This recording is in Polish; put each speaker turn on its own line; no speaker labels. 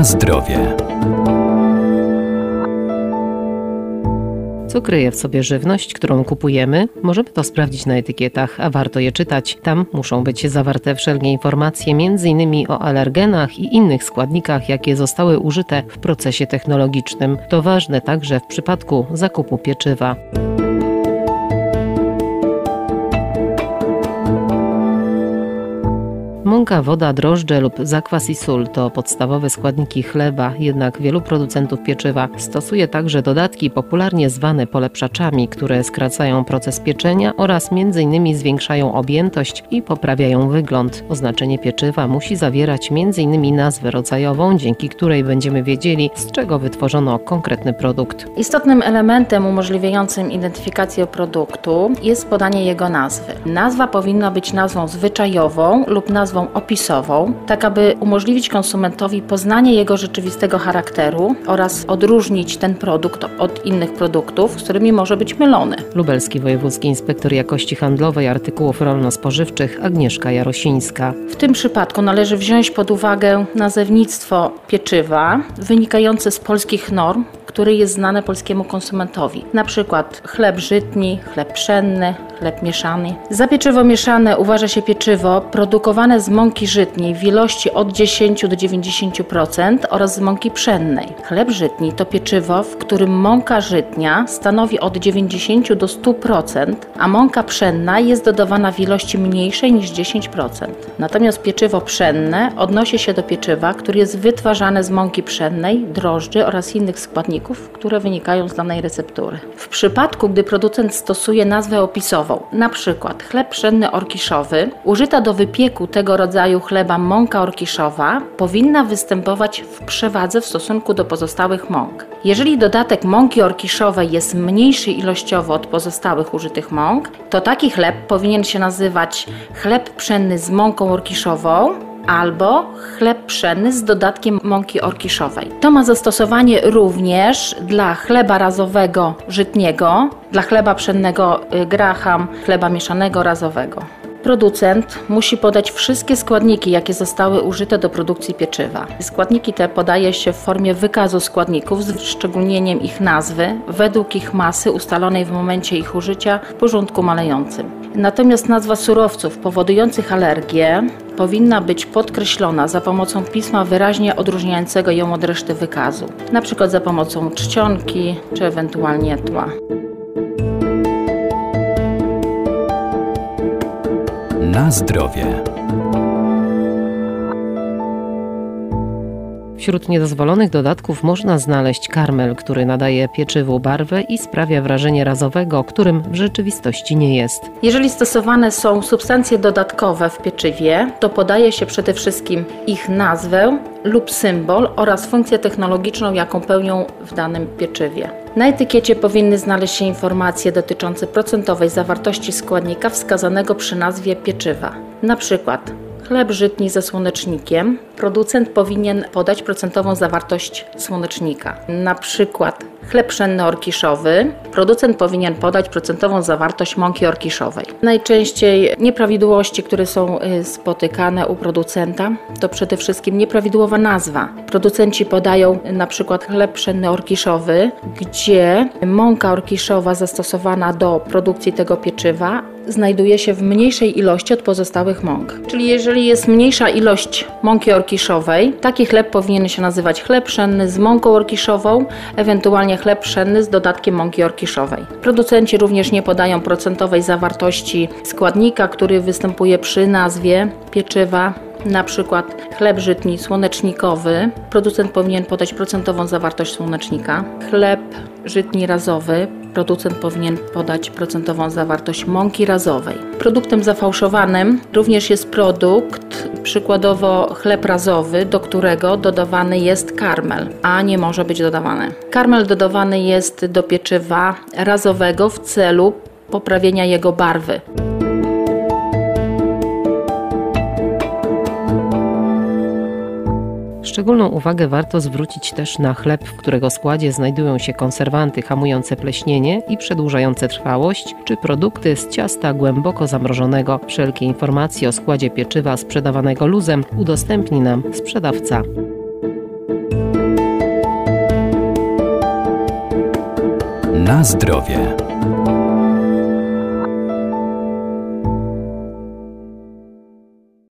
Na zdrowie. Co kryje w sobie żywność, którą kupujemy? Możemy to sprawdzić na etykietach, a warto je czytać. Tam muszą być zawarte wszelkie informacje, m.in. o alergenach i innych składnikach, jakie zostały użyte w procesie technologicznym. To ważne także w przypadku zakupu pieczywa. Mąka, woda, drożdże lub zakwas i sól to podstawowe składniki chleba, jednak wielu producentów pieczywa stosuje także dodatki popularnie zwane polepszaczami, które skracają proces pieczenia oraz m.in. zwiększają objętość i poprawiają wygląd. Oznaczenie pieczywa musi zawierać m.in. nazwę rodzajową, dzięki której będziemy wiedzieli, z czego wytworzono konkretny produkt.
Istotnym elementem umożliwiającym identyfikację produktu jest podanie jego nazwy. Nazwa powinna być nazwą zwyczajową lub nazwą opisową, tak aby umożliwić konsumentowi poznanie jego rzeczywistego charakteru oraz odróżnić ten produkt od innych produktów, z którymi może być mylony.
Lubelski Wojewódzki Inspektor Jakości Handlowej Artykułów Rolno-Spożywczych Agnieszka Jarosińska.
W tym przypadku należy wziąć pod uwagę nazewnictwo pieczywa wynikające z polskich norm, które jest znane polskiemu konsumentowi. Na przykład chleb żytni, chleb pszenny, chleb mieszany. Za pieczywo mieszane uważa się pieczywo produkowane z mąki żytniej w ilości od 10 do 90% oraz z mąki pszennej. Chleb żytni to pieczywo, w którym mąka żytnia stanowi od 90 do 100%, a mąka pszenna jest dodawana w ilości mniejszej niż 10%. Natomiast pieczywo pszenne odnosi się do pieczywa, które jest wytwarzane z mąki pszennej, drożdży oraz innych składników, które wynikają z danej receptury. W przypadku, gdy producent stosuje nazwę opisową, przykład chleb pszenny orkiszowy, użyta do wypieku tego rodzaju chleba mąka orkiszowa powinna występować w przewadze w stosunku do pozostałych mąk. Jeżeli dodatek mąki orkiszowej jest mniejszy ilościowo od pozostałych użytych mąk, to taki chleb powinien się nazywać chleb pszenny z mąką orkiszową albo chleb pszenny z dodatkiem mąki orkiszowej. To ma zastosowanie również dla chleba razowego żytniego, dla chleba pszennego y, graham, chleba mieszanego razowego. Producent musi podać wszystkie składniki, jakie zostały użyte do produkcji pieczywa. Składniki te podaje się w formie wykazu składników z wyszczególnieniem ich nazwy według ich masy ustalonej w momencie ich użycia w porządku malejącym. Natomiast nazwa surowców powodujących alergię powinna być podkreślona za pomocą pisma wyraźnie odróżniającego ją od reszty wykazu, np. za pomocą czcionki czy ewentualnie tła.
Zdrowie. Wśród niedozwolonych dodatków można znaleźć karmel, który nadaje pieczywu barwę i sprawia wrażenie razowego, którym w rzeczywistości nie jest.
Jeżeli stosowane są substancje dodatkowe w pieczywie, to podaje się przede wszystkim ich nazwę lub symbol oraz funkcję technologiczną, jaką pełnią w danym pieczywie. Na etykiecie powinny znaleźć się informacje dotyczące procentowej zawartości składnika wskazanego przy nazwie pieczywa. Na przykład chleb żytni ze słonecznikiem, producent powinien podać procentową zawartość słonecznika. Na przykład chleb pszenny orkiszowy, producent powinien podać procentową zawartość mąki orkiszowej. Najczęściej nieprawidłowości, które są y, spotykane u producenta, to przede wszystkim nieprawidłowa nazwa. Producenci podają na przykład chleb pszenny orkiszowy, gdzie mąka orkiszowa zastosowana do produkcji tego pieczywa znajduje się w mniejszej ilości od pozostałych mąk. Czyli jeżeli jest mniejsza ilość mąki orkiszowej, taki chleb powinien się nazywać chleb pszenny z mąką orkiszową, ewentualnie chleb pszenny z dodatkiem mąki orkiszowej. Producenci również nie podają procentowej zawartości składnika, który występuje przy nazwie pieczywa na przykład chleb żytni słonecznikowy, producent powinien podać procentową zawartość słonecznika. Chleb żytni razowy, producent powinien podać procentową zawartość mąki razowej. Produktem zafałszowanym również jest produkt, przykładowo chleb razowy, do którego dodawany jest karmel, a nie może być dodawany. Karmel dodawany jest do pieczywa razowego w celu poprawienia jego barwy.
Szczególną uwagę warto zwrócić też na chleb, w którego składzie znajdują się konserwanty hamujące pleśnienie i przedłużające trwałość, czy produkty z ciasta głęboko zamrożonego. Wszelkie informacje o składzie pieczywa sprzedawanego luzem udostępni nam sprzedawca.
Na zdrowie.